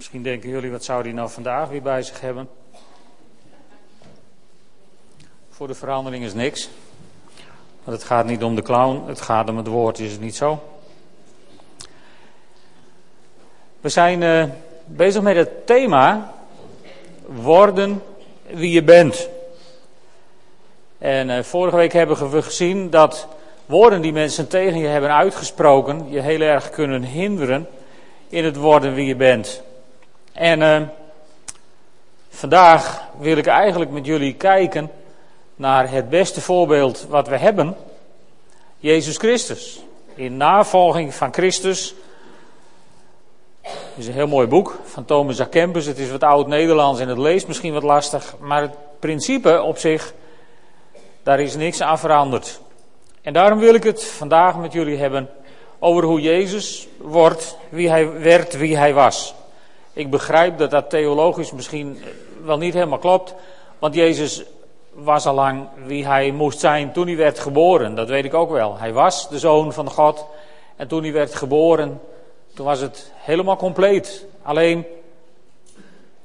Misschien denken jullie, wat zou hij nou vandaag weer bij zich hebben? Voor de verandering is niks. Want het gaat niet om de clown, het gaat om het woord, is het niet zo? We zijn uh, bezig met het thema worden wie je bent. En uh, vorige week hebben we gezien dat woorden die mensen tegen je hebben uitgesproken je heel erg kunnen hinderen in het worden wie je bent. En uh, vandaag wil ik eigenlijk met jullie kijken naar het beste voorbeeld wat we hebben. Jezus Christus. In navolging van Christus. Het is een heel mooi boek van Thomas A. Het is wat oud-Nederlands en het leest misschien wat lastig. Maar het principe op zich, daar is niks aan veranderd. En daarom wil ik het vandaag met jullie hebben over hoe Jezus wordt, wie hij werd, wie hij was. Ik begrijp dat dat theologisch misschien wel niet helemaal klopt, want Jezus was al lang wie hij moest zijn toen hij werd geboren. Dat weet ik ook wel. Hij was de zoon van God en toen hij werd geboren, toen was het helemaal compleet. Alleen,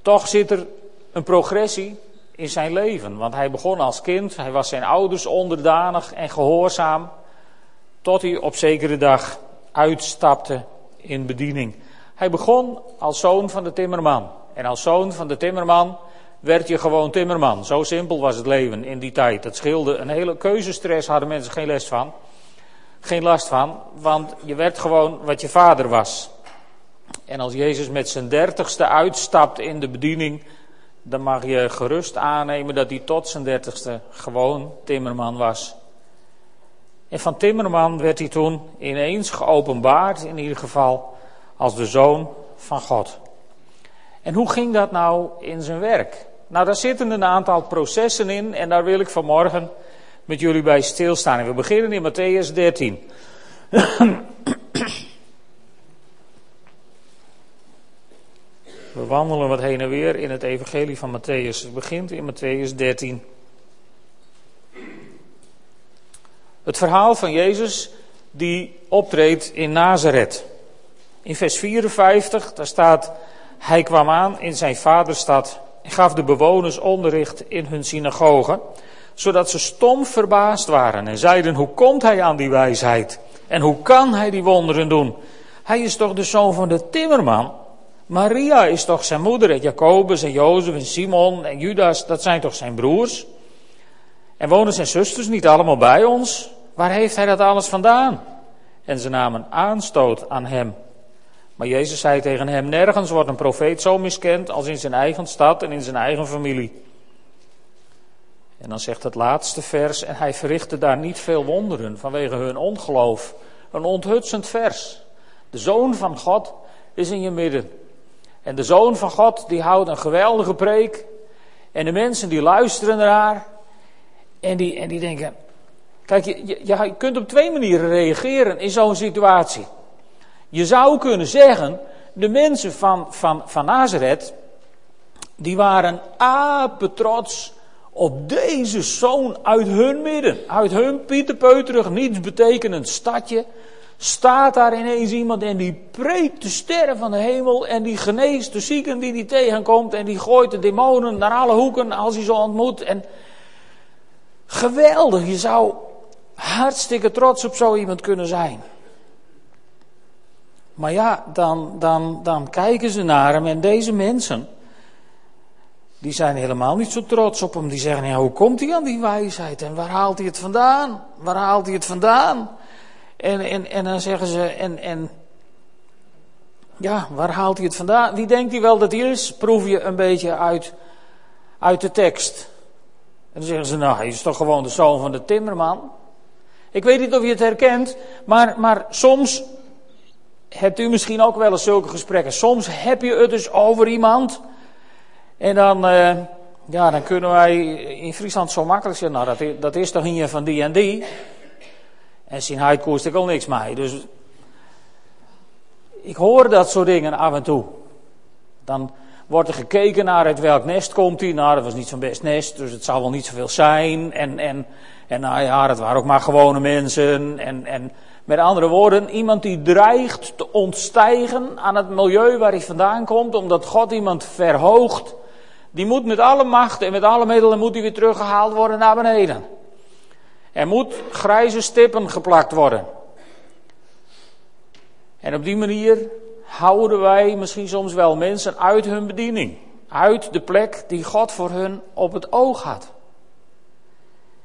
toch zit er een progressie in zijn leven. Want hij begon als kind, hij was zijn ouders onderdanig en gehoorzaam, tot hij op zekere dag uitstapte in bediening. Hij begon als zoon van de timmerman. En als zoon van de timmerman werd je gewoon timmerman. Zo simpel was het leven in die tijd. Dat scheelde een hele keuzestress, hadden mensen geen les van. Geen last van, want je werd gewoon wat je vader was. En als Jezus met zijn dertigste uitstapt in de bediening, dan mag je gerust aannemen dat hij tot zijn dertigste gewoon timmerman was. En van timmerman werd hij toen ineens geopenbaard, in ieder geval, als de zoon van God. En hoe ging dat nou in zijn werk? Nou, daar zitten een aantal processen in en daar wil ik vanmorgen met jullie bij stilstaan. En we beginnen in Matthäus 13. We wandelen wat heen en weer in het evangelie van Matthäus. Het begint in Matthäus 13. Het verhaal van Jezus die optreedt in Nazareth. In vers 54, daar staat, hij kwam aan in zijn vaderstad en gaf de bewoners onderricht in hun synagoge, zodat ze stom verbaasd waren en zeiden, hoe komt hij aan die wijsheid? En hoe kan hij die wonderen doen? Hij is toch de zoon van de timmerman? Maria is toch zijn moeder en Jacobus en Jozef en Simon en Judas, dat zijn toch zijn broers? En wonen zijn zusters niet allemaal bij ons? Waar heeft hij dat alles vandaan? En ze namen aanstoot aan hem. Maar Jezus zei tegen hem: Nergens wordt een profeet zo miskend als in zijn eigen stad en in zijn eigen familie. En dan zegt het laatste vers: En hij verrichtte daar niet veel wonderen vanwege hun ongeloof. Een onthutsend vers. De zoon van God is in je midden. En de zoon van God die houdt een geweldige preek. En de mensen die luisteren naar. En die, en die denken. Kijk, je, je, je kunt op twee manieren reageren in zo'n situatie. Je zou kunnen zeggen, de mensen van, van, van Nazareth, die waren apetrots op deze zoon uit hun midden. Uit hun pieterpeuterig, niets betekenend stadje. Staat daar ineens iemand en die preekt de sterren van de hemel en die geneest de zieken die die tegenkomt en die gooit de demonen naar alle hoeken als hij ze ontmoet. En geweldig, je zou hartstikke trots op zo iemand kunnen zijn. Maar ja, dan, dan, dan kijken ze naar hem en deze mensen, die zijn helemaal niet zo trots op hem. Die zeggen, ja, hoe komt hij aan die wijsheid en waar haalt hij het vandaan? Waar haalt hij het vandaan? En, en, en dan zeggen ze, en, en ja, waar haalt hij het vandaan? Wie denkt hij wel dat hij is? Proef je een beetje uit, uit de tekst. En dan zeggen ze, nou, hij is toch gewoon de zoon van de timmerman? Ik weet niet of je het herkent, maar, maar soms hebt u misschien ook wel eens zulke gesprekken. Soms heb je het dus over iemand. En dan, uh, ja, dan kunnen wij in Friesland zo makkelijk zeggen, nou dat is, dat is toch hier van die en die. En zien hij koest ik al niks mee. Dus ik hoor dat soort dingen af en toe. Dan wordt er gekeken naar uit welk nest komt hij. Nou, dat was niet zo'n best nest, dus het zal wel niet zoveel zijn. En, en, en nou ja, dat waren ook maar gewone mensen. En, en Met andere woorden, iemand die dreigt te ontstijgen aan het milieu waar hij vandaan komt, omdat God iemand verhoogt, die moet met alle macht en met alle middelen moet hij weer teruggehaald worden naar beneden. Er moet grijze stippen geplakt worden. En op die manier houden wij misschien soms wel mensen uit hun bediening. Uit de plek die God voor hun op het oog had.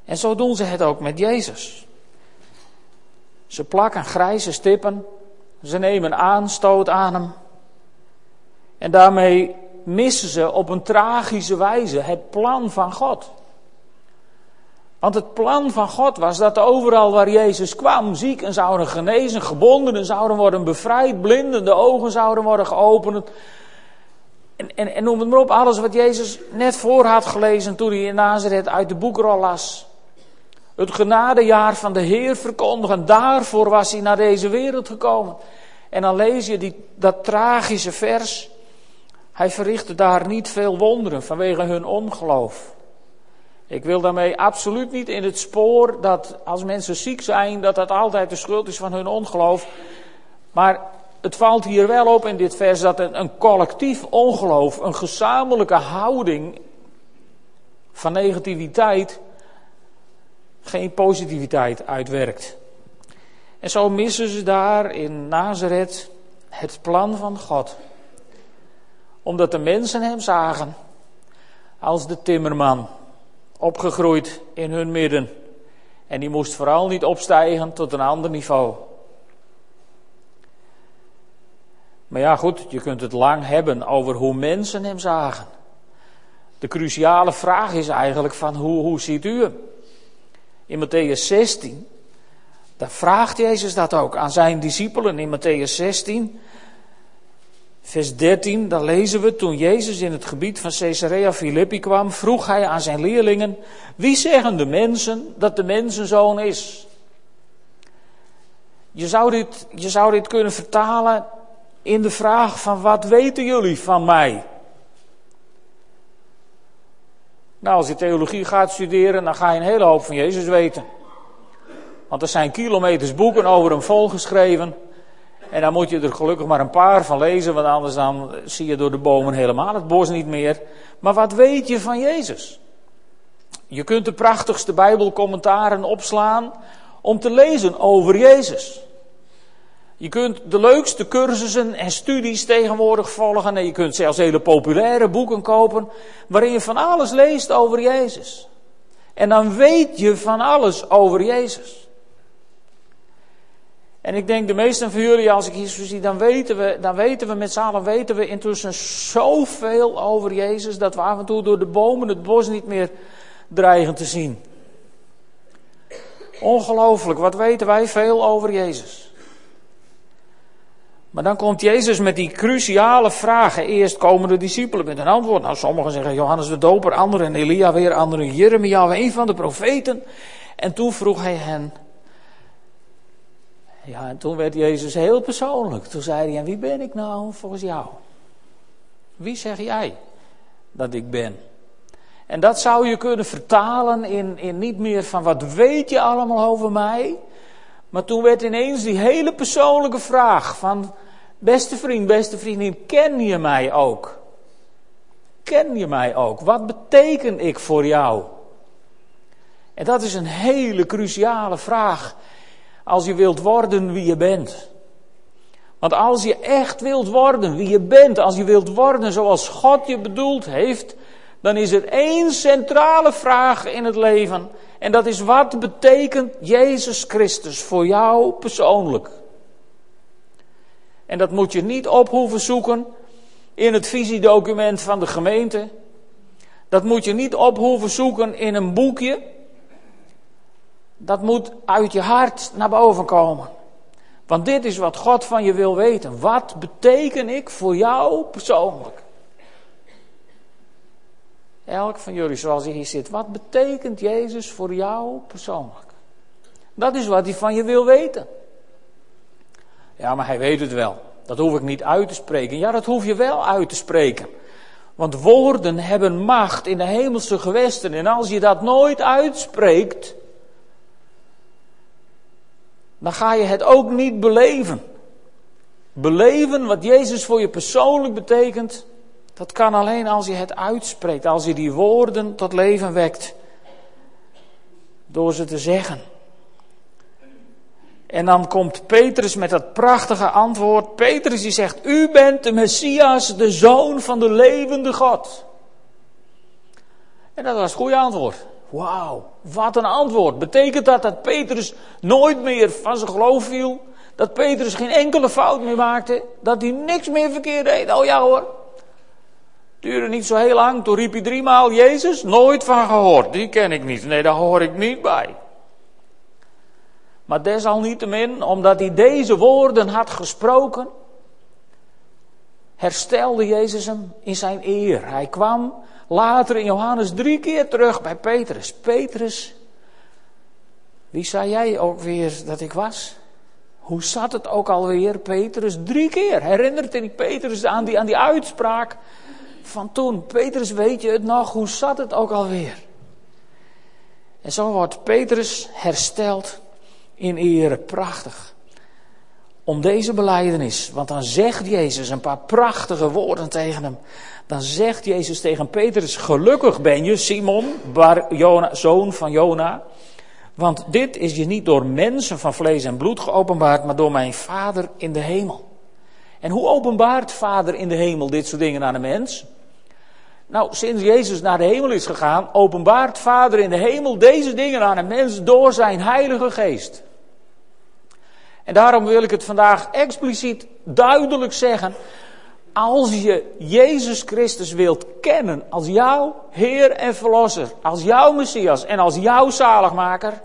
En zo doen ze het ook met Jezus. Ze plakken grijze stippen. Ze nemen aanstoot aan hem. En daarmee missen ze op een tragische wijze het plan van God. Want het plan van God was dat overal waar Jezus kwam, zieken zouden genezen, gebondenen zouden worden bevrijd, blinden de ogen zouden worden geopend. En, en, en noem het maar op, alles wat Jezus net voor had gelezen toen hij in Nazareth uit de boekrol las. Het genadejaar van de Heer verkondigen, daarvoor was hij naar deze wereld gekomen. En dan lees je die, dat tragische vers. Hij verrichtte daar niet veel wonderen vanwege hun ongeloof. Ik wil daarmee absoluut niet in het spoor dat als mensen ziek zijn, dat dat altijd de schuld is van hun ongeloof. Maar het valt hier wel op in dit vers dat een, een collectief ongeloof, een gezamenlijke houding van negativiteit, geen positiviteit uitwerkt. En zo missen ze daar in Nazareth het plan van God. Omdat de mensen hem zagen als de timmerman opgegroeid in hun midden. En die moest vooral niet opstijgen tot een ander niveau. Maar ja, goed, je kunt het lang hebben over hoe mensen hem zagen. De cruciale vraag is eigenlijk van hoe, hoe ziet u hem? In Matthäus 16, daar vraagt Jezus dat ook aan zijn discipelen in Matthäus 16. Vers 13, daar lezen we, toen Jezus in het gebied van Caesarea Philippi kwam, vroeg hij aan zijn leerlingen, wie zeggen de mensen dat de mensenzoon is? Je zou dit, je zou dit kunnen vertalen in de vraag van wat weten jullie van mij? Nou, als je theologie gaat studeren, dan ga je een hele hoop van Jezus weten. Want er zijn kilometers boeken over hem volgeschreven. En dan moet je er gelukkig maar een paar van lezen, want anders dan zie je door de bomen helemaal het bos niet meer. Maar wat weet je van Jezus? Je kunt de prachtigste Bijbelcommentaren opslaan om te lezen over Jezus. Je kunt de leukste cursussen en studies tegenwoordig volgen en je kunt zelfs hele populaire boeken kopen waarin je van alles leest over Jezus. En dan weet je van alles over Jezus. En ik denk de meesten van jullie, als ik hier zo zie, dan weten we, dan weten we met z'n allen, weten we intussen zoveel over Jezus, dat we af en toe door de bomen het bos niet meer dreigen te zien. Ongelooflijk, wat weten wij veel over Jezus. Maar dan komt Jezus met die cruciale vragen. Eerst komen de discipelen met een antwoord. Nou, sommigen zeggen Johannes de Doper, anderen Elia weer, anderen Jeremia, een van de profeten. En toen vroeg hij hen, ja, en toen werd Jezus heel persoonlijk. Toen zei hij, en wie ben ik nou volgens jou? Wie zeg jij dat ik ben? En dat zou je kunnen vertalen in, in niet meer van wat weet je allemaal over mij? Maar toen werd ineens die hele persoonlijke vraag van, beste vriend, beste vriendin, ken je mij ook? Ken je mij ook? Wat beteken ik voor jou? En dat is een hele cruciale vraag als je wilt worden wie je bent. Want als je echt wilt worden wie je bent, als je wilt worden zoals God je bedoeld heeft, dan is er één centrale vraag in het leven. En dat is wat betekent Jezus Christus voor jou persoonlijk? En dat moet je niet op hoeven zoeken in het visiedocument van de gemeente. Dat moet je niet op hoeven zoeken in een boekje dat moet uit je hart naar boven komen. Want dit is wat God van je wil weten. Wat beteken ik voor jou persoonlijk? Elk van jullie zoals je hier zit. Wat betekent Jezus voor jou persoonlijk? Dat is wat hij van je wil weten. Ja, maar hij weet het wel. Dat hoef ik niet uit te spreken. Ja, dat hoef je wel uit te spreken. Want woorden hebben macht in de hemelse gewesten. En als je dat nooit uitspreekt, dan ga je het ook niet beleven. Beleven wat Jezus voor je persoonlijk betekent, dat kan alleen als je het uitspreekt, als je die woorden tot leven wekt. Door ze te zeggen. En dan komt Petrus met dat prachtige antwoord. Petrus die zegt, u bent de Messias, de zoon van de levende God. En dat was het goede antwoord. Wauw, wat een antwoord. Betekent dat dat Petrus nooit meer van zijn geloof viel? Dat Petrus geen enkele fout meer maakte? Dat hij niks meer verkeerd deed? Oh ja hoor. Duurde niet zo heel lang, toen riep hij driemaal Jezus, nooit van gehoord. Die ken ik niet. Nee, daar hoor ik niet bij. Maar desalniettemin, omdat hij deze woorden had gesproken, herstelde Jezus hem in zijn eer. Hij kwam later in Johannes drie keer terug bij Petrus. Petrus, wie zei jij ook weer dat ik was? Hoe zat het ook alweer, Petrus? Drie keer herinnert hij Petrus aan die, aan die uitspraak van toen. Petrus, weet je het nog? Hoe zat het ook alweer? En zo wordt Petrus hersteld in ere. Prachtig. Om deze beleidenis, want dan zegt Jezus een paar prachtige woorden tegen hem. Dan zegt Jezus tegen Petrus: Gelukkig ben je, Simon, Bar Jona, zoon van Jona. Want dit is je niet door mensen van vlees en bloed geopenbaard, maar door mijn Vader in de hemel. En hoe openbaart Vader in de hemel dit soort dingen aan de mens? Nou, sinds Jezus naar de hemel is gegaan, openbaart Vader in de hemel deze dingen aan een mens door zijn Heilige Geest. En daarom wil ik het vandaag expliciet duidelijk zeggen. Als je Jezus Christus wilt kennen als jouw Heer en Verlosser, als jouw Messias en als jouw zaligmaker,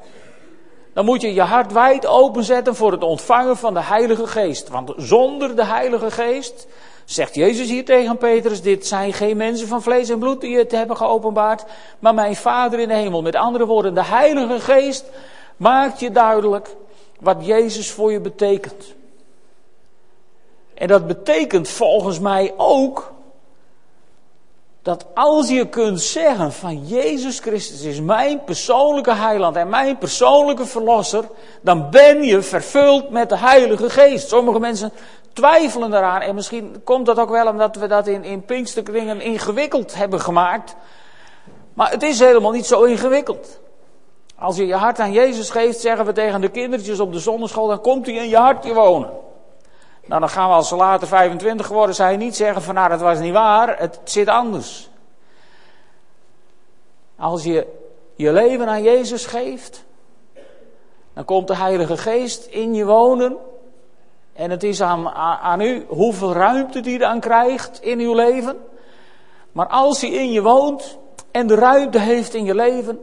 dan moet je je hart wijd openzetten voor het ontvangen van de Heilige Geest. Want zonder de Heilige Geest, zegt Jezus hier tegen Petrus, dit zijn geen mensen van vlees en bloed die het hebben geopenbaard, maar mijn Vader in de hemel. Met andere woorden, de Heilige Geest maakt je duidelijk wat Jezus voor je betekent. En dat betekent volgens mij ook dat als je kunt zeggen van Jezus Christus is mijn persoonlijke heiland en mijn persoonlijke verlosser, dan ben je vervuld met de Heilige Geest. Sommige mensen twijfelen eraan en misschien komt dat ook wel omdat we dat in, in Pinksterkringen ingewikkeld hebben gemaakt. Maar het is helemaal niet zo ingewikkeld. Als je je hart aan Jezus geeft, zeggen we tegen de kindertjes op de zonneschool, dan komt hij in je hartje wonen. Nou, dan gaan we als ze later 25 worden, zij niet zeggen van nou, dat was niet waar, het zit anders. Als je je leven aan Jezus geeft, dan komt de Heilige Geest in je wonen. En het is aan, aan u hoeveel ruimte die dan krijgt in uw leven. Maar als hij in je woont en de ruimte heeft in je leven,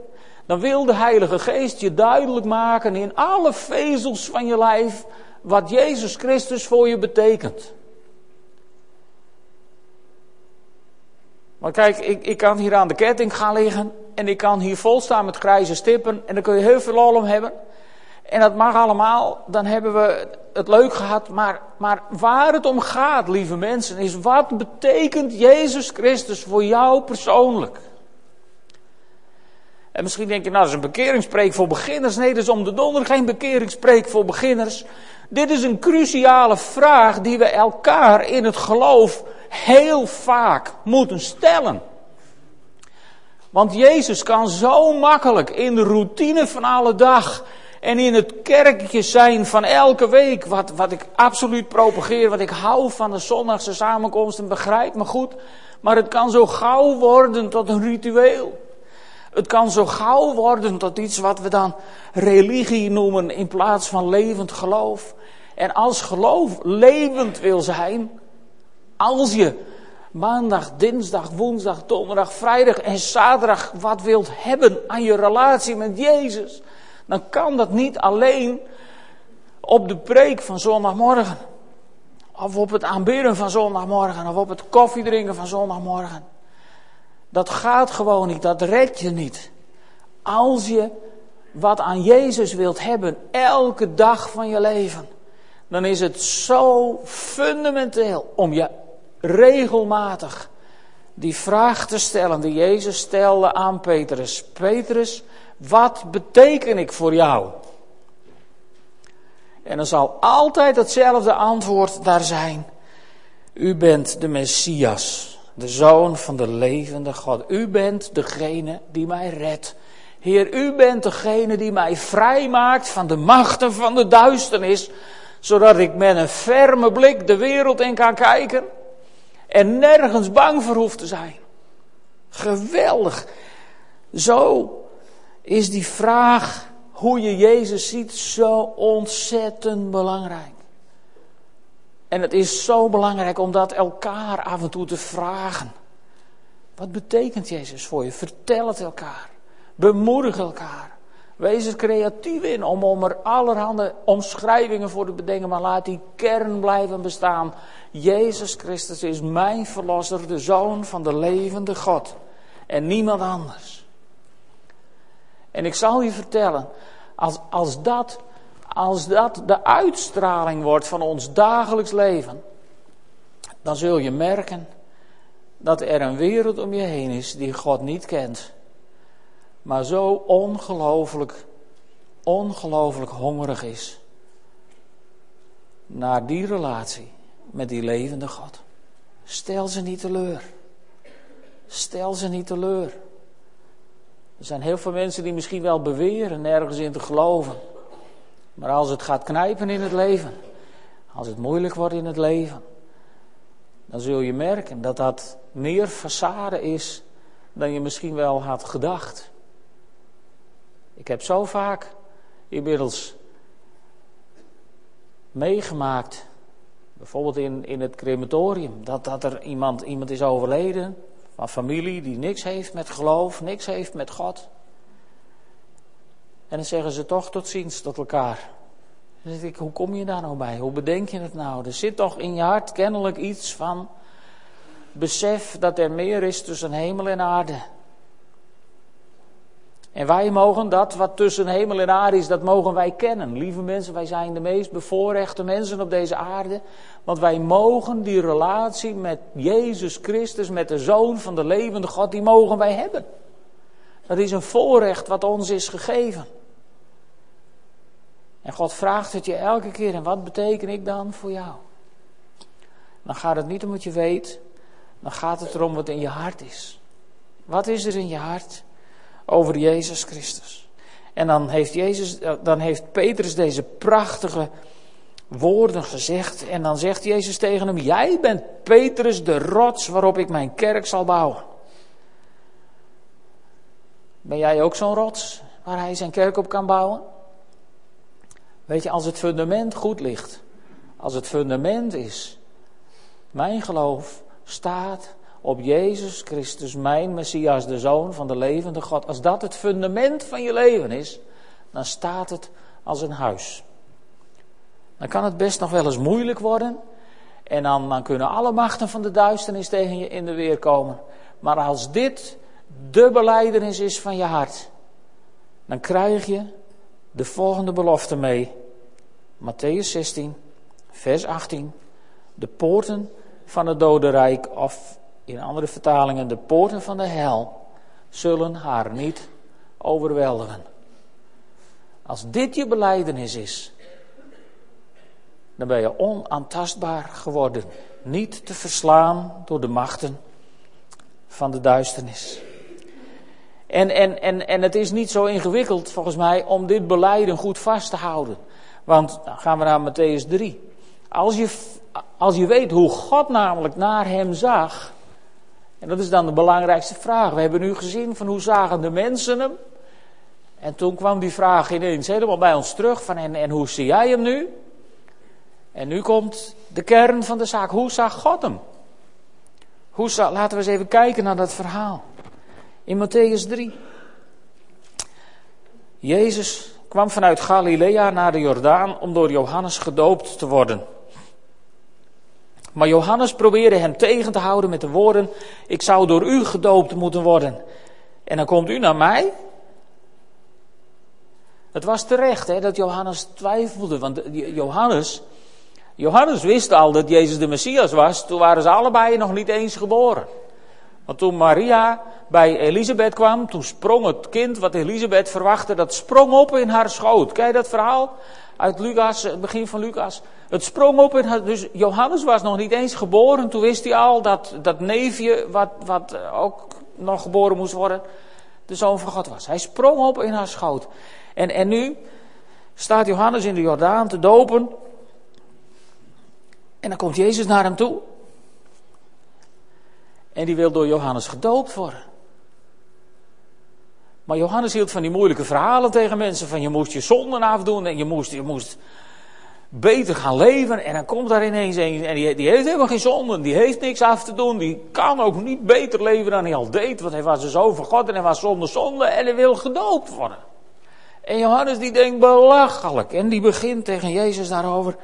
dan wil de Heilige Geest je duidelijk maken in alle vezels van je lijf wat Jezus Christus voor je betekent. Maar kijk, ik, ik kan hier aan de ketting gaan liggen en ik kan hier vol staan met grijze stippen en daar kun je heel veel lol om hebben. En dat mag allemaal, dan hebben we het leuk gehad. Maar, maar waar het om gaat, lieve mensen, is wat betekent Jezus Christus voor jou persoonlijk? En misschien denk je, nou, dat is een bekeringspreek voor beginners. Nee, dat is om de donder geen bekeringspreek voor beginners. Dit is een cruciale vraag die we elkaar in het geloof heel vaak moeten stellen. Want Jezus kan zo makkelijk in de routine van alle dag en in het kerkje zijn van elke week, wat, wat ik absoluut propageer, wat ik hou van de zondagse samenkomsten, begrijp me goed. Maar het kan zo gauw worden tot een ritueel. Het kan zo gauw worden tot iets wat we dan religie noemen in plaats van levend geloof. En als geloof levend wil zijn, als je maandag, dinsdag, woensdag, donderdag, vrijdag en zaterdag wat wilt hebben aan je relatie met Jezus, dan kan dat niet alleen op de preek van zondagmorgen. Of op het aanbidden van zondagmorgen. Of op het koffiedrinken van zondagmorgen. Dat gaat gewoon niet, dat red je niet. Als je wat aan Jezus wilt hebben, elke dag van je leven, dan is het zo fundamenteel om je regelmatig die vraag te stellen die Jezus stelde aan Petrus. Petrus, wat beteken ik voor jou? En er zal altijd hetzelfde antwoord daar zijn. U bent de Messias, de Zoon van de levende God. U bent degene die mij redt. Heer, u bent degene die mij vrijmaakt van de machten van de duisternis, zodat ik met een ferme blik de wereld in kan kijken en nergens bang voor hoef te zijn. Geweldig. Zo is die vraag hoe je Jezus ziet zo ontzettend belangrijk. En het is zo belangrijk om dat elkaar af en toe te vragen. Wat betekent Jezus voor je? Vertel het elkaar. Bemoedig elkaar. Wees er creatief in om, om er allerhande omschrijvingen voor te bedenken, maar laat die kern blijven bestaan. Jezus Christus is mijn verlosser, de zoon van de levende God. En niemand anders. En ik zal je vertellen, als, als, dat, als dat de uitstraling wordt van ons dagelijks leven, dan zul je merken dat er een wereld om je heen is die God niet kent maar zo ongelooflijk, ongelooflijk hongerig is naar die relatie met die levende God. Stel ze niet teleur. Stel ze niet teleur. Er zijn heel veel mensen die misschien wel beweren nergens in te geloven. Maar als het gaat knijpen in het leven, als het moeilijk wordt in het leven, dan zul je merken dat dat meer façade is dan je misschien wel had gedacht. Ik heb zo vaak inmiddels meegemaakt, bijvoorbeeld in, in het crematorium, dat, dat er iemand, iemand is overleden van familie die niks heeft met geloof, niks heeft met God. En dan zeggen ze toch tot ziens tot elkaar. Dan ik, hoe kom je daar nou bij? Hoe bedenk je het nou? Er zit toch in je hart kennelijk iets van besef dat er meer is tussen hemel en aarde. En wij mogen dat wat tussen hemel en aarde is, dat mogen wij kennen. Lieve mensen, wij zijn de meest bevoorrechte mensen op deze aarde. Want wij mogen die relatie met Jezus Christus, met de Zoon van de levende God, die mogen wij hebben. Dat is een voorrecht wat ons is gegeven. En God vraagt het je elke keer, en wat beteken ik dan voor jou? Dan gaat het niet om wat je weet, dan gaat het erom wat in je hart is. Wat is er in je hart? over Jezus Christus. En dan heeft, Jezus, dan heeft Petrus deze prachtige woorden gezegd. En dan zegt Jezus tegen hem: Jij bent Petrus, de rots waarop ik mijn kerk zal bouwen. Ben jij ook zo'n rots waar hij zijn kerk op kan bouwen? Weet je, als het fundament goed ligt, als het fundament is, mijn geloof staat op Jezus Christus, mijn Messias, de Zoon van de levende God. Als dat het fundament van je leven is, dan staat het als een huis. Dan kan het best nog wel eens moeilijk worden. En dan, dan kunnen alle machten van de duisternis tegen je in de weer komen. Maar als dit de beleidenis is van je hart, dan krijg je de volgende belofte mee. Matthäus 16, vers 18. De poorten van het dodenrijk of in andere vertalingen, de poorten van de hel zullen haar niet overweldigen. Als dit je beleidenis is, dan ben je onaantastbaar geworden. Niet te verslaan door de machten van de duisternis. En, en, en, en het is niet zo ingewikkeld volgens mij om dit beleiden goed vast te houden. Want dan gaan we naar Matthäus 3. Als je, als je weet hoe God namelijk naar hem zag, en dat is dan de belangrijkste vraag. We hebben nu gezien van hoe zagen de mensen hem. En toen kwam die vraag ineens helemaal bij ons terug van en, en hoe zie jij hem nu? En nu komt de kern van de zaak. Hoe zag God hem? Hoe zag, laten we eens even kijken naar dat verhaal. In Matthäus 3. Jezus kwam vanuit Galilea naar de Jordaan om door Johannes gedoopt te worden. Maar Johannes probeerde hem tegen te houden met de woorden: Ik zou door u gedoopt moeten worden. En dan komt u naar mij. Het was terecht hè, dat Johannes twijfelde, want Johannes, Johannes wist al dat Jezus de Messias was. Toen waren ze allebei nog niet eens geboren. Want toen Maria bij Elisabeth kwam, toen sprong het kind wat Elisabeth verwachtte, dat sprong op in haar schoot. Kijk dat verhaal uit Lucas, het begin van Lucas. Het sprong op in haar, dus Johannes was nog niet eens geboren. Toen wist hij al dat dat neefje, wat, wat ook nog geboren moest worden, de zoon van God was. Hij sprong op in haar schoot. En, en nu staat Johannes in de Jordaan te dopen. En dan komt Jezus naar hem toe. En die wil door Johannes gedoopt worden. Maar Johannes hield van die moeilijke verhalen tegen mensen. Van je moest je zonden afdoen en je moest, je moest beter gaan leven. En dan komt daar ineens een en die, die heeft helemaal geen zonden. Die heeft niks af te doen. Die kan ook niet beter leven dan hij al deed. Want hij was dus over God en hij was zonder zonde en hij wil gedoopt worden. En Johannes die denkt belachelijk. En die begint tegen Jezus daarover.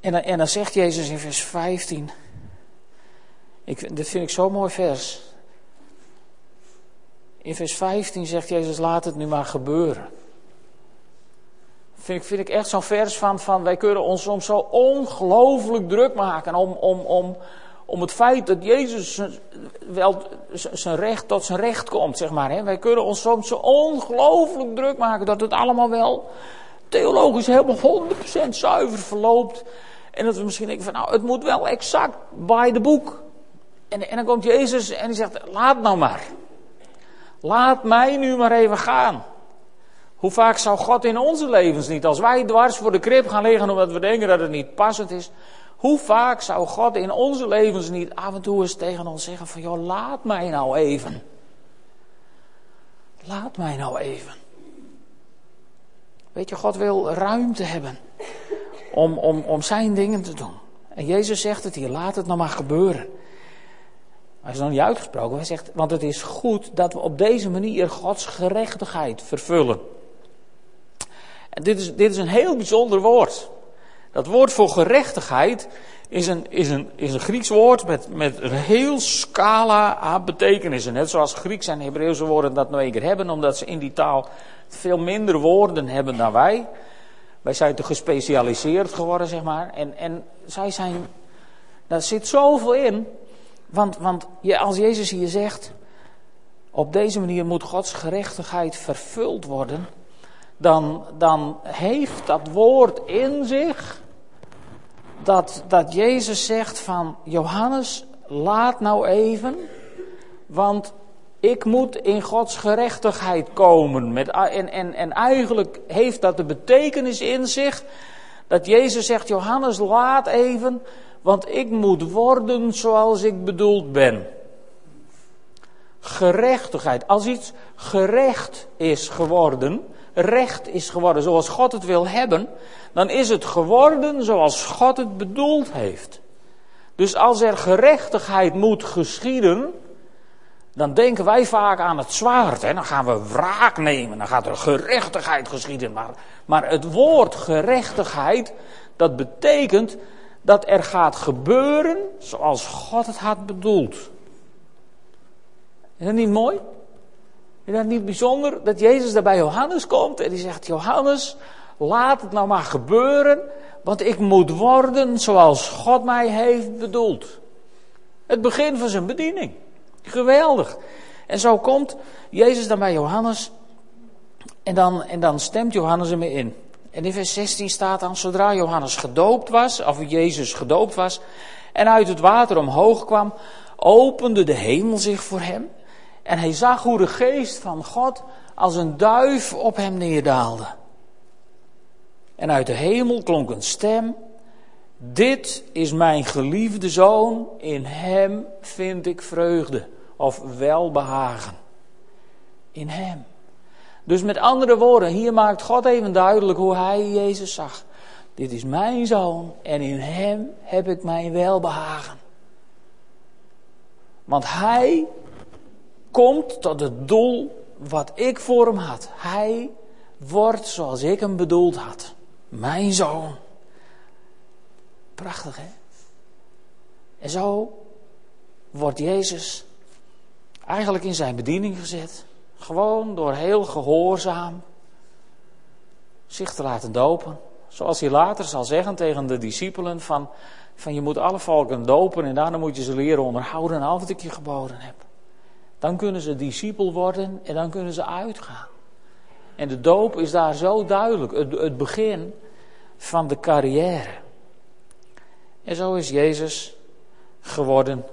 En en dan zegt Jezus in vers 15. Ik, dit vind ik zo'n mooi vers. In vers 15 zegt Jezus, laat het nu maar gebeuren. Vind ik, vind ik echt zo'n vers van, van, wij kunnen ons soms zo ongelooflijk druk maken om, om, om, om het feit dat Jezus wel zijn recht tot zijn recht komt, zeg maar. Hè. Wij kunnen ons soms zo ongelooflijk druk maken dat het allemaal wel theologisch helemaal 100% zuiver verloopt. En dat we misschien denken van, nou, het moet wel exact bij de boek. En, en dan komt Jezus en die zegt, laat nou maar. Laat mij nu maar even gaan. Hoe vaak zou God in onze levens niet, als wij dwars voor de krip gaan liggen omdat we denken dat het niet passend is, hoe vaak zou God in onze levens niet af en toe eens tegen ons zeggen van, joh, laat mij nou even. Laat mij nou even. Weet je, God wil ruimte hebben om, om, om zijn dingen te doen. En Jezus zegt het hier, laat het nou maar gebeuren. Hij is nog niet uitgesproken. Hij zegt, want het is goed dat we op deze manier Gods gerechtigheid vervullen. En dit is, dit is een heel bijzonder woord. Dat woord voor gerechtigheid is een, is een, is een Grieks woord met, met een heel scala aan betekenissen. Net zoals Grieks en Hebreeuwse woorden dat nou een keer hebben, omdat ze in die taal veel minder woorden hebben dan wij. Wij zijn te gespecialiseerd geworden, zeg maar. En, en zij zijn, daar zit zoveel in. Want, want als Jezus hier zegt, op deze manier moet Gods gerechtigheid vervuld worden, dan, dan heeft dat woord in zich dat, dat Jezus zegt van Johannes, laat nou even, want ik moet in Gods gerechtigheid komen. Met, en, en, en eigenlijk heeft dat de betekenis in zich dat Jezus zegt, Johannes, laat even, want ik moet worden zoals ik bedoeld ben. Gerechtigheid. Als iets gerecht is geworden, recht is geworden zoals God het wil hebben, dan is het geworden zoals God het bedoeld heeft. Dus als er gerechtigheid moet geschieden, dan denken wij vaak aan het zwaard. Hè? Dan gaan we wraak nemen, dan gaat er gerechtigheid geschieden. Maar, maar het woord gerechtigheid, dat betekent dat er gaat gebeuren zoals God het had bedoeld. Is dat niet mooi? Is dat niet bijzonder dat Jezus daar bij Johannes komt en die zegt: Johannes, laat het nou maar gebeuren, want ik moet worden zoals God mij heeft bedoeld. Het begin van zijn bediening. Geweldig. En zo komt Jezus dan bij Johannes en dan, en dan stemt Johannes hem in. En in vers 16 staat dan, zodra Johannes gedoopt was, of Jezus gedoopt was, en uit het water omhoog kwam, opende de hemel zich voor hem. En hij zag hoe de geest van God als een duif op hem neerdaalde. En uit de hemel klonk een stem. Dit is mijn geliefde zoon, in hem vind ik vreugde of welbehagen. In hem. Dus met andere woorden, hier maakt God even duidelijk hoe hij Jezus zag. Dit is mijn zoon en in hem heb ik mijn welbehagen. Want hij komt tot het doel wat ik voor hem had. Hij wordt zoals ik hem bedoeld had. Mijn zoon. Prachtig hè? En zo wordt Jezus eigenlijk in zijn bediening gezet. Gewoon door heel gehoorzaam zich te laten dopen. Zoals hij later zal zeggen tegen de discipelen van, van je moet alle volken dopen en daarna moet je ze leren onderhouden en al wat ik je geboden heb. Dan kunnen ze discipel worden en dan kunnen ze uitgaan. En de doop is daar zo duidelijk, het, het begin van de carrière. En zo is Jezus geworden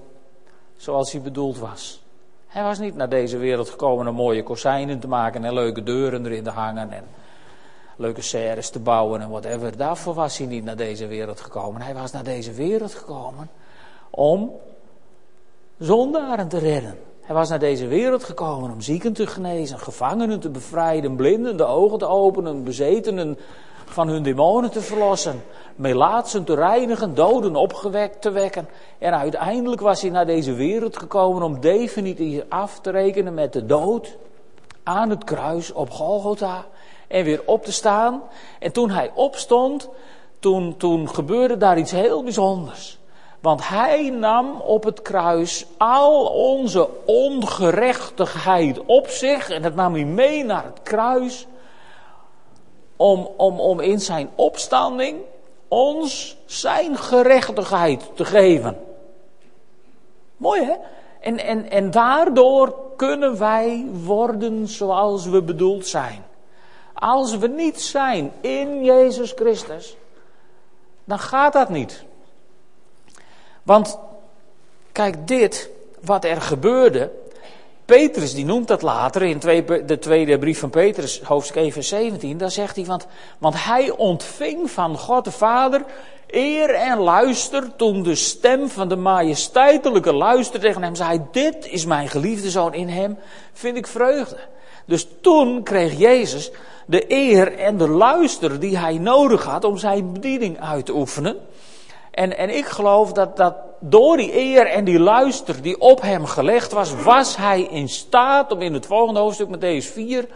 zoals hij bedoeld was. Hij was niet naar deze wereld gekomen om mooie kozijnen te maken en leuke deuren erin te hangen en leuke serres te bouwen en whatever. Daarvoor was hij niet naar deze wereld gekomen. Hij was naar deze wereld gekomen om zondaren te redden. Hij was naar deze wereld gekomen om zieken te genezen, gevangenen te bevrijden, blinden de ogen te openen, bezetenen van hun demonen te verlossen, melaatsen te reinigen, doden opgewekt te wekken. En uiteindelijk was hij naar deze wereld gekomen om definitief af te rekenen met de dood aan het kruis op Golgotha en weer op te staan. En toen hij opstond, toen, toen gebeurde daar iets heel bijzonders. Want hij nam op het kruis al onze ongerechtigheid op zich. En dat nam hij mee naar het kruis. Om, om, om in zijn opstanding ons zijn gerechtigheid te geven. Mooi hè? En, en, en daardoor kunnen wij worden zoals we bedoeld zijn. Als we niet zijn in Jezus Christus, dan gaat dat niet. Want kijk, dit wat er gebeurde. Petrus die noemt dat later in de tweede brief van Petrus, hoofdstuk 1, vers 17. Daar zegt hij, want, want hij ontving van God de Vader eer en luister toen de stem van de majesteitelijke luister tegen hem zei: Dit is mijn geliefde zoon, in hem vind ik vreugde. Dus toen kreeg Jezus de eer en de luister die hij nodig had om zijn bediening uit te oefenen. En, en ik geloof dat, dat door die eer en die luister die op hem gelegd was, was hij in staat om in het volgende hoofdstuk, Matthäus 4,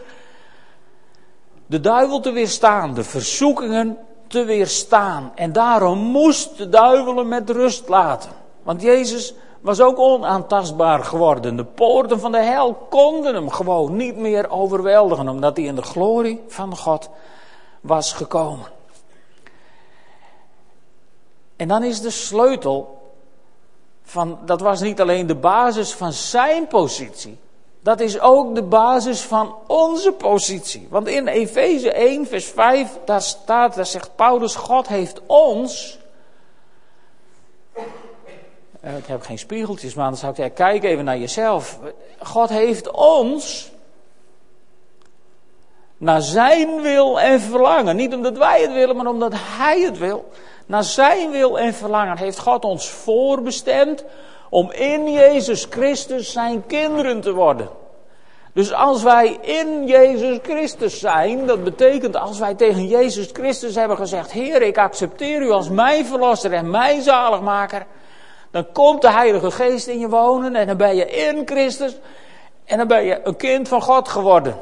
de duivel te weerstaan, de verzoekingen te weerstaan. En daarom moest de duivel hem met rust laten. Want Jezus was ook onaantastbaar geworden. De poorten van de hel konden hem gewoon niet meer overweldigen, omdat hij in de glorie van God was gekomen. En dan is de sleutel van, dat was niet alleen de basis van zijn positie, dat is ook de basis van onze positie. Want in Efeze 1, vers 5, daar staat, daar zegt Paulus, God heeft ons. Eh, ik heb geen spiegeltjes, maar dan zou ik zeggen, kijk even naar jezelf. God heeft ons naar zijn wil en verlangen. Niet omdat wij het willen, maar omdat hij het wil. Naar zijn wil en verlangen heeft God ons voorbestemd om in Jezus Christus zijn kinderen te worden. Dus als wij in Jezus Christus zijn, dat betekent als wij tegen Jezus Christus hebben gezegd: Heer, ik accepteer u als mijn verlosser en mijn zaligmaker. Dan komt de Heilige Geest in je wonen en dan ben je in Christus en dan ben je een kind van God geworden.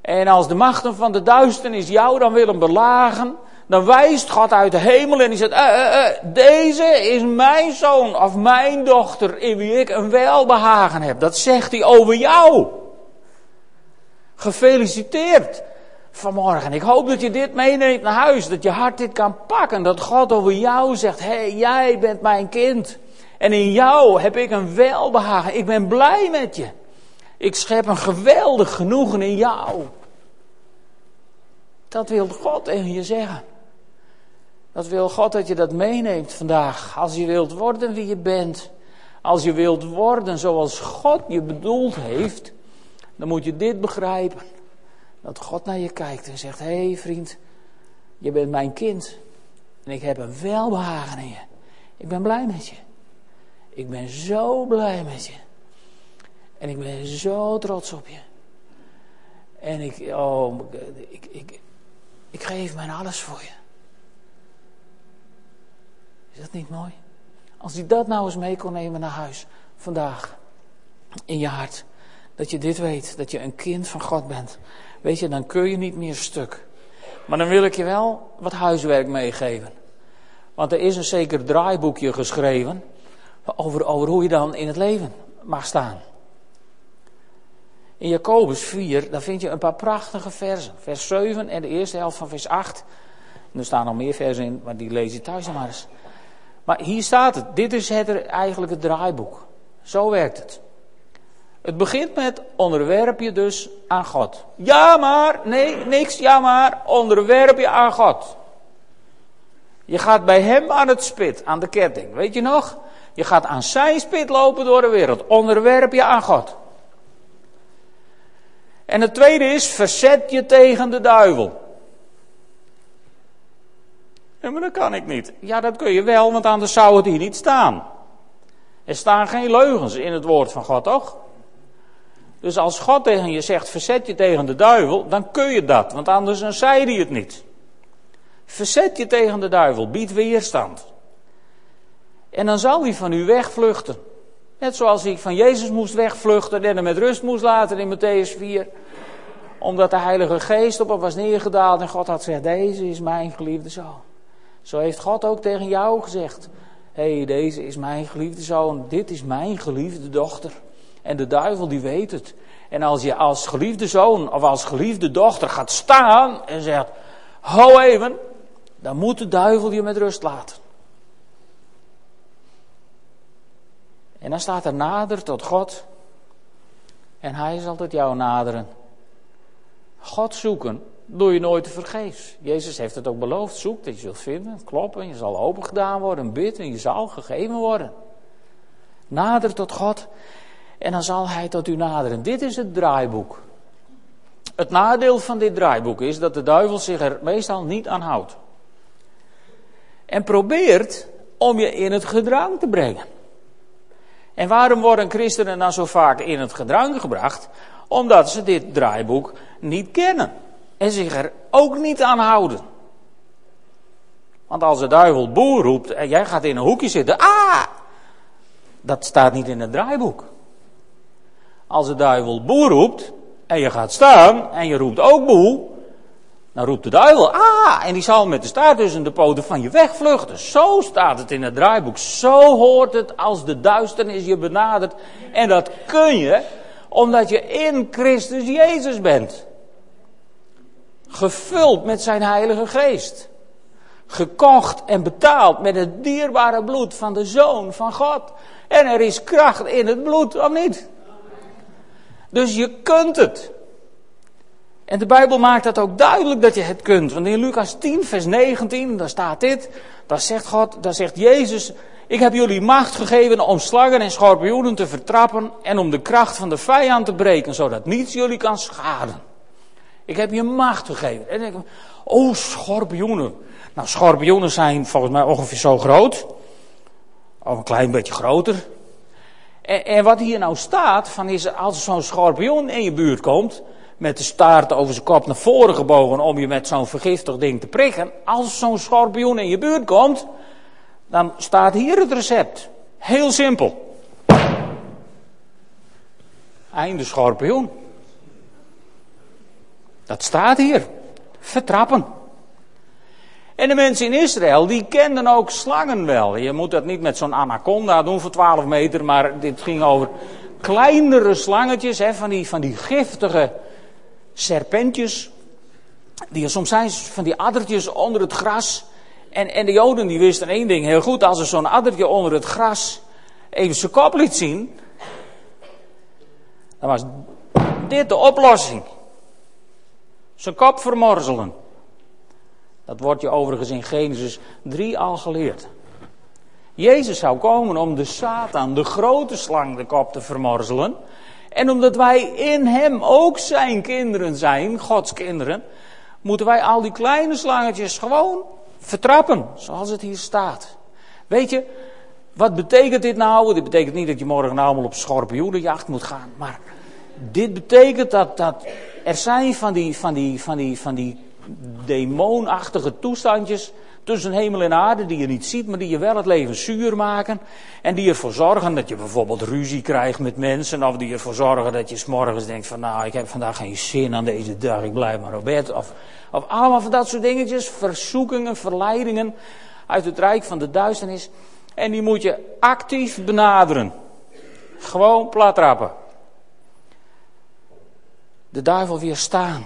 En als de machten van de duisternis jou dan willen belagen, dan wijst God uit de hemel en die zegt, eh, eh, eh, deze is mijn zoon of mijn dochter in wie ik een welbehagen heb. Dat zegt hij over jou. Gefeliciteerd vanmorgen. Ik hoop dat je dit meeneemt naar huis, dat je hart dit kan pakken, dat God over jou zegt, hé, hey, jij bent mijn kind. En in jou heb ik een welbehagen. Ik ben blij met je. Ik schep een geweldig genoegen in jou. Dat wil God tegen je zeggen. Dat wil God dat je dat meeneemt vandaag. Als je wilt worden wie je bent. Als je wilt worden zoals God je bedoeld heeft. Dan moet je dit begrijpen. Dat God naar je kijkt en zegt: Hé hey vriend, je bent mijn kind. En ik heb een welbehagen in je. Ik ben blij met je. Ik ben zo blij met je. En ik ben zo trots op je. En ik, oh, ik, ik, ik geef mijn alles voor je. Is dat niet mooi? Als hij dat nou eens mee kon nemen naar huis, vandaag, in je hart. Dat je dit weet, dat je een kind van God bent. Weet je, dan kun je niet meer stuk. Maar dan wil ik je wel wat huiswerk meegeven. Want er is een zeker draaiboekje geschreven over, over hoe je dan in het leven mag staan. In Jacobus 4, daar vind je een paar prachtige versen. Vers 7 en de eerste helft van vers 8. er staan nog meer versen in, maar die lees je thuis nog maar eens. Maar hier staat het. Dit is het, eigenlijk het draaiboek. Zo werkt het. Het begint met onderwerp je dus aan God. Ja maar, nee, niks, ja maar, onderwerp je aan God. Je gaat bij hem aan het spit, aan de ketting. Weet je nog? Je gaat aan zijn spit lopen door de wereld. Onderwerp je aan God. En het tweede is, verzet je tegen de duivel. Ja, maar dat kan ik niet. Ja, dat kun je wel, want anders zou het hier niet staan. Er staan geen leugens in het woord van God, toch? Dus als God tegen je zegt, verzet je tegen de duivel, dan kun je dat, want anders dan zei hij het niet. Verzet je tegen de duivel, bied weerstand. En dan zal hij van u wegvluchten. Net zoals hij van Jezus moest wegvluchten en hem met rust moest laten in Matthäus 4. Omdat de Heilige Geest op hem was neergedaald en God had gezegd, deze is mijn geliefde zoon. Zo heeft God ook tegen jou gezegd. Hé, hey, deze is mijn geliefde zoon, dit is mijn geliefde dochter. En de duivel die weet het. En als je als geliefde zoon of als geliefde dochter gaat staan en zegt, hou even, dan moet de duivel je met rust laten. En dan staat er nader tot God. En hij zal tot jou naderen. God zoeken doe je nooit vergeefs. Jezus heeft het ook beloofd. Zoek dat je zult vinden, kloppen, je zal open gedaan worden, bid en je zal gegeven worden. Nader tot God en dan zal hij tot u naderen. Dit is het draaiboek. Het nadeel van dit draaiboek is dat de duivel zich er meestal niet aan houdt. En probeert om je in het gedrang te brengen. En waarom worden christenen dan zo vaak in het gedrang gebracht? Omdat ze dit draaiboek niet kennen. En zich er ook niet aan houden. Want als de duivel boer roept en jij gaat in een hoekje zitten, ah! Dat staat niet in het draaiboek. Als de duivel boer roept en je gaat staan en je roept ook boe, dan roept de duivel, ah, en die zal met de staart tussen de poten van je wegvluchten. Zo staat het in het draaiboek. Zo hoort het als de duisternis je benadert. En dat kun je omdat je in Christus Jezus bent. Gevuld met zijn Heilige Geest. Gekocht en betaald met het dierbare bloed van de Zoon van God. En er is kracht in het bloed, of niet? Dus je kunt het. En de Bijbel maakt dat ook duidelijk dat je het kunt. Want in Lucas 10, vers 19, daar staat dit. Daar zegt God, daar zegt Jezus. Ik heb jullie macht gegeven om slangen en schorpioenen te vertrappen. En om de kracht van de vijand te breken, zodat niets jullie kan schaden. Ik heb je macht gegeven. En ik, oh, schorpioenen. Nou, schorpioenen zijn volgens mij ongeveer zo groot. Of een klein beetje groter. En, en wat hier nou staat, van is als zo'n schorpioen in je buurt komt, met de staart over zijn kop naar voren gebogen om je met zo'n vergiftigd ding te prikken. Als zo'n schorpioen in je buurt komt, dan staat hier het recept. Heel simpel. Einde schorpioen. Dat staat hier. Vertrappen. En de mensen in Israël, die kenden ook slangen wel. Je moet dat niet met zo'n anaconda doen voor 12 meter, maar dit ging over kleinere slangetjes, hè, van, die, van die giftige serpentjes. Die soms zijn van die addertjes onder het gras. En, en de Joden die wisten één ding heel goed. Als er zo'n addertje onder het gras even zijn kop liet zien. Dan was dit de oplossing. Zijn kop vermorzelen. Dat wordt je overigens in Genesis 3 al geleerd. Jezus zou komen om de Satan, de grote slang, de kop te vermorzelen. En omdat wij in hem ook zijn kinderen zijn, Gods kinderen, moeten wij al die kleine slangetjes gewoon vertrappen, zoals het hier staat. Weet je, wat betekent dit nou? Dit betekent niet dat je morgen allemaal op schorpioenenjacht moet gaan, maar dit betekent dat, dat er zijn van die, van die, van die, van die demonachtige toestandjes tussen hemel en aarde die je niet ziet, maar die je wel het leven zuur maken. En die ervoor zorgen dat je bijvoorbeeld ruzie krijgt met mensen. Of die ervoor zorgen dat je s'morgens denkt van nou, ik heb vandaag geen zin aan deze dag, ik blijf maar op bed. Of, of allemaal van dat soort dingetjes, verzoekingen, verleidingen uit het rijk van de duisternis. En die moet je actief benaderen. Gewoon platrappen. De duivel weerstaan.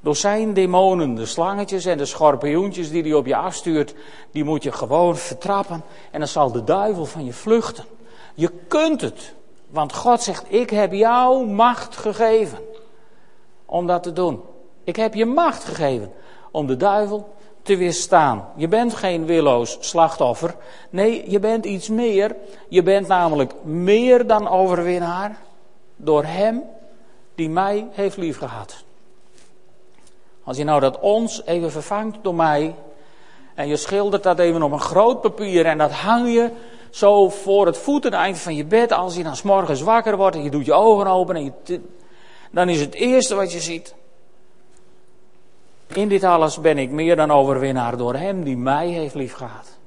Door zijn demonen, de slangetjes en de schorpioentjes die hij op je afstuurt, die moet je gewoon vertrappen. En dan zal de duivel van je vluchten. Je kunt het. Want God zegt, ik heb jou macht gegeven om dat te doen. Ik heb je macht gegeven om de duivel te weerstaan. Je bent geen willoos slachtoffer. Nee, je bent iets meer. Je bent namelijk meer dan overwinnaar door Hem die mij heeft liefgehad. Als je nou dat ons even vervangt door mij. En je schildert dat even op een groot papier en dat hang je zo voor het voeteneind van je bed. Als je dan s'morgens wakker wordt en je doet je ogen open en je, dan is het eerste wat je ziet. In dit alles ben ik meer dan overwinnaar door Hem die mij heeft liefgehad.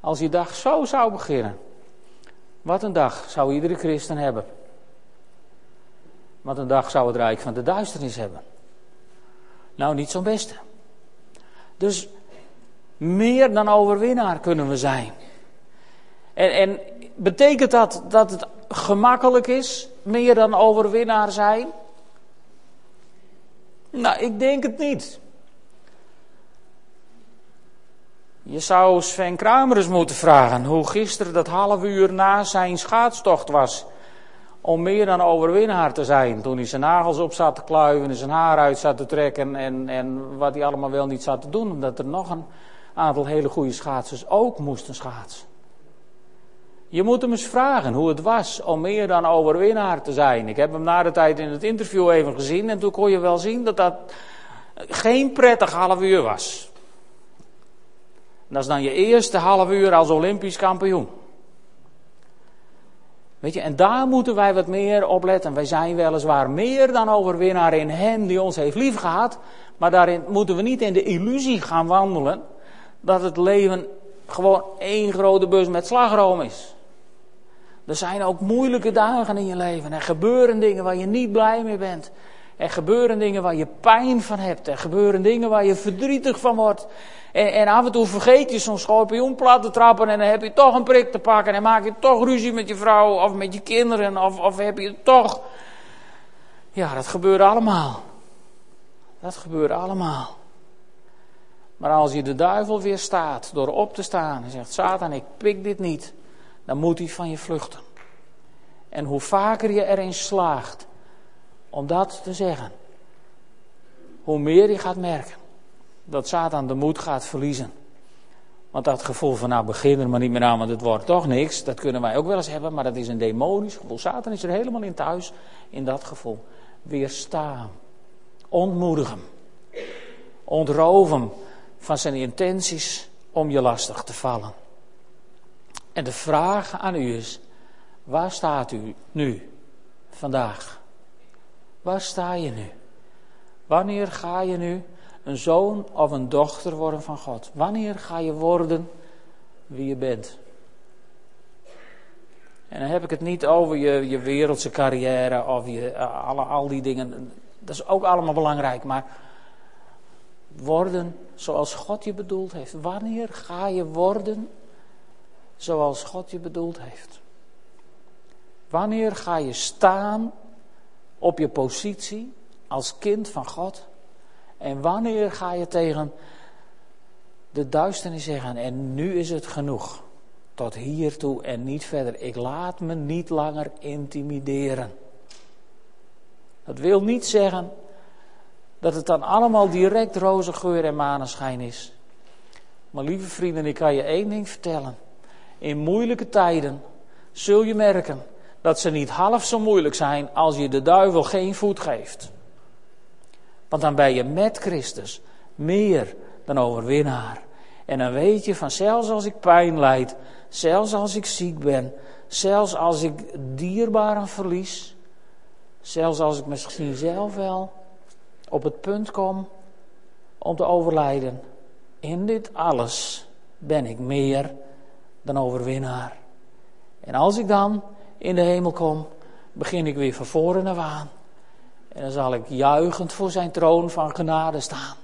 Als je dag zo zou beginnen, wat een dag zou iedere christen hebben. Wat een dag zou het rijk van de duisternis hebben. Nou, niet zo'n beste. Dus meer dan overwinnaar kunnen we zijn. En, en betekent dat dat het gemakkelijk is, meer dan overwinnaar zijn? Nou, ik denk het niet. Je zou Sven Kramer eens moeten vragen hoe gisteren dat half uur na zijn schaatstocht was. Om meer dan overwinnaar te zijn. Toen hij zijn nagels op zat te kluiven en zijn haar uit zat te trekken. En, en wat hij allemaal wel niet zat te doen. Omdat er nog een aantal hele goede schaatsers ook moesten schaatsen. Je moet hem eens vragen hoe het was om meer dan overwinnaar te zijn. Ik heb hem na de tijd in het interview even gezien en toen kon je wel zien dat dat geen prettig half uur was. Dat is dan je eerste half uur als Olympisch kampioen. En daar moeten wij wat meer op letten. Wij zijn weliswaar meer dan overwinnaar in Hem die ons heeft liefgehad. Maar daarin moeten we niet in de illusie gaan wandelen dat het leven gewoon één grote bus met slagroom is. Er zijn ook moeilijke dagen in je leven. Er gebeuren dingen waar je niet blij mee bent. Er gebeuren dingen waar je pijn van hebt. Er gebeuren dingen waar je verdrietig van wordt. En, en af en toe vergeet je zo'n schorpioen plat te trappen en dan heb je toch een prik te pakken. En maak je toch ruzie met je vrouw of met je kinderen. Of, of heb je toch... Ja, dat gebeurt allemaal. Dat gebeurt allemaal. Maar als je de duivel weer staat door op te staan en zegt: Satan, ik pik dit niet dan moet hij van je vluchten. En hoe vaker je erin slaagt om dat te zeggen, hoe meer je gaat merken dat Satan de moed gaat verliezen. Want dat gevoel van nou begin er maar niet meer aan, want het wordt toch niks, dat kunnen wij ook wel eens hebben, maar dat is een demonisch gevoel. Satan is er helemaal in thuis, in dat gevoel. Weerstaan, ontmoedig hem, ontroof hem van zijn intenties om je lastig te vallen. En de vraag aan u is: waar staat u nu, vandaag? Waar sta je nu? Wanneer ga je nu een zoon of een dochter worden van God? Wanneer ga je worden wie je bent? En dan heb ik het niet over je, je wereldse carrière of je, eh, alle, al die dingen. Dat is ook allemaal belangrijk. Maar worden zoals God je bedoeld heeft. Wanneer ga je worden zoals God je bedoeld heeft? Wanneer ga je staan op je positie als kind van God? En wanneer ga je tegen de duisternis zeggen: En nu is het genoeg. Tot hiertoe en niet verder. Ik laat me niet langer intimideren. Dat wil niet zeggen dat het dan allemaal direct roze geur en maneschijn is. Maar lieve vrienden, ik kan je één ding vertellen. In moeilijke tijden zul je merken dat ze niet half zo moeilijk zijn als je de duivel geen voet geeft. Want dan ben je met Christus meer dan overwinnaar. En dan weet je van zelfs als ik pijn lijd, zelfs als ik ziek ben, zelfs als ik dierbaren verlies, zelfs als ik misschien zelf wel op het punt kom om te overlijden, in dit alles ben ik meer dan overwinnaar. En als ik dan in de hemel kom, begin ik weer van voren aan. En dan zal ik juichend voor zijn troon van genade staan.